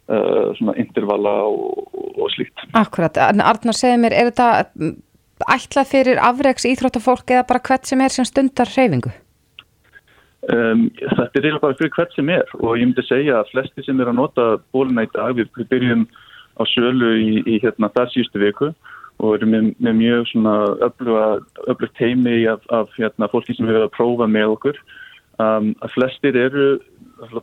svona intervalla og, og slíkt. Akkurat, Arnar segið mér, er þetta ætlað fyrir afreiks íþróttafólk eða bara hvert sem er sem stundar hreyfingu? Um, þetta er reyna bara fyrir hvert sem er og ég myndi segja að flesti sem er að nota bóluna í dag, við, byrjum á sölu í, í hérna þar síðustu viku og erum með, með mjög svona öflugt heimi af, af hérna, fólki sem verðum að prófa með okkur um, að flestir eru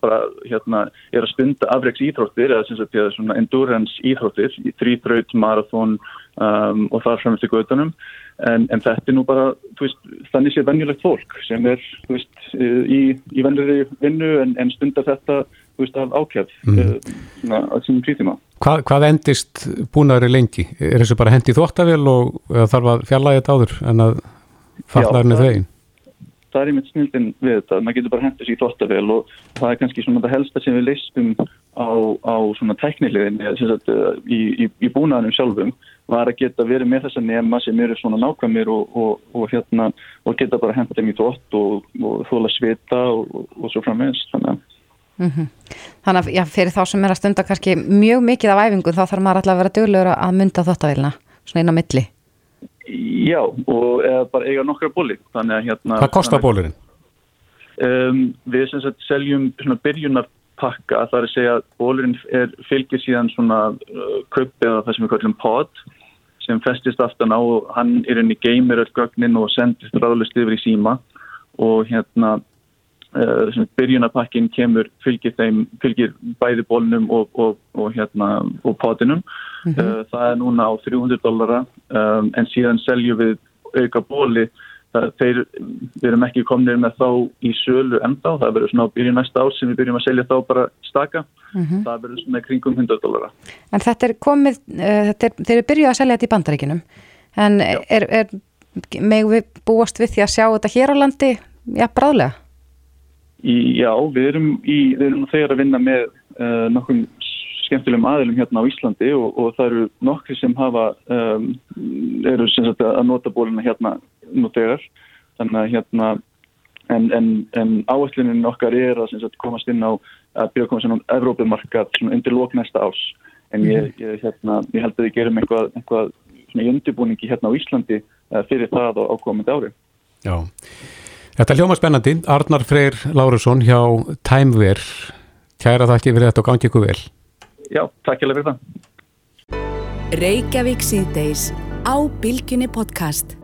bara, hérna, er að stunda afreiks íþróttir eða sem sagt svona endurance íþróttir í þrýþraut, marathón um, og þar framist í göðunum En, en þetta er nú bara, veist, þannig sé vennjulegt fólk sem er veist, í, í vennjulegi vinnu en, en stundar þetta veist, af ákjæð mm. uh, að sínum prítíma. Hva, hvað endist búnaður lengi? Er þessu bara hendi þvóttavél og þarf að fjalla þetta áður en að fallarinn er þegin? Það er einmitt snildin við þetta, maður getur bara hendis í þvóttavél og það er kannski svona það helsta sem við leistum á, á svona teknilegin í, í, í búnaðunum sjálfum var að geta verið með þessa nema sem eru svona nákvæmir og, og, og, hérna, og geta bara henda þeim í tótt og þóla svita og svo framvegist þannig að mm -hmm. Þannig að já, fyrir þá sem er að stunda kannski mjög mikið af æfingu þá þarf maður alltaf að vera döglegur að mynda þóttavíluna svona inn á milli Já, og eða bara eiga nokkra bóli hérna, Hvað kostar bólirinn? Um, við sem sagt seljum svona byrjunar pakka, það er að segja að bólurinn fylgir síðan svona uh, köppi eða það sem við kallum pod sem festist aftan á og hann er inn í geymir öll gögnin og sendist ráðlust yfir í síma og hérna uh, byrjunapakkin kemur fylgir þeim, fylgir bæði bólnum og, og, og hérna og potinum mm -hmm. uh, það er núna á 300 dollara um, en síðan seljum við auka bóli þeir, við erum ekki komnið með þá í sölu enda það verður svona á byrju næsta ár sem við byrjum að selja þá bara staka mm -hmm. það verður svona kringum 100 dólara En þetta er komið, uh, þetta er, þeir eru byrjuð að selja þetta í bandaríkinum en Já. er, er með við búast við því að sjá þetta hér á landi já, bráðlega? Í, já, við erum, í, við erum þegar að vinna með uh, nokkrum skemmtilegum aðilum hérna á Íslandi og, og það eru nokkri sem hafa um, eru sem sagt að nota bólina hérna nú þegar. Þannig að hérna en, en, en áherslunin okkar er að sagt, komast inn á að byrja að komast inn á Evrópumarkað undir lók næsta ás en ég, mhm. ég, hérna, ég held að við gerum eitthvað, eitthvað í undirbúningi hérna á Íslandi uh, fyrir það á ákomandi ári. Já, þetta er hljóma spennandi. Arnar Freyr Lárusson hjá Timeware. Kæra þakki fyrir þetta og gangi ykkur vel. Já, takk ég fyrir það Reykjavík síðdeis á Bilginni podcast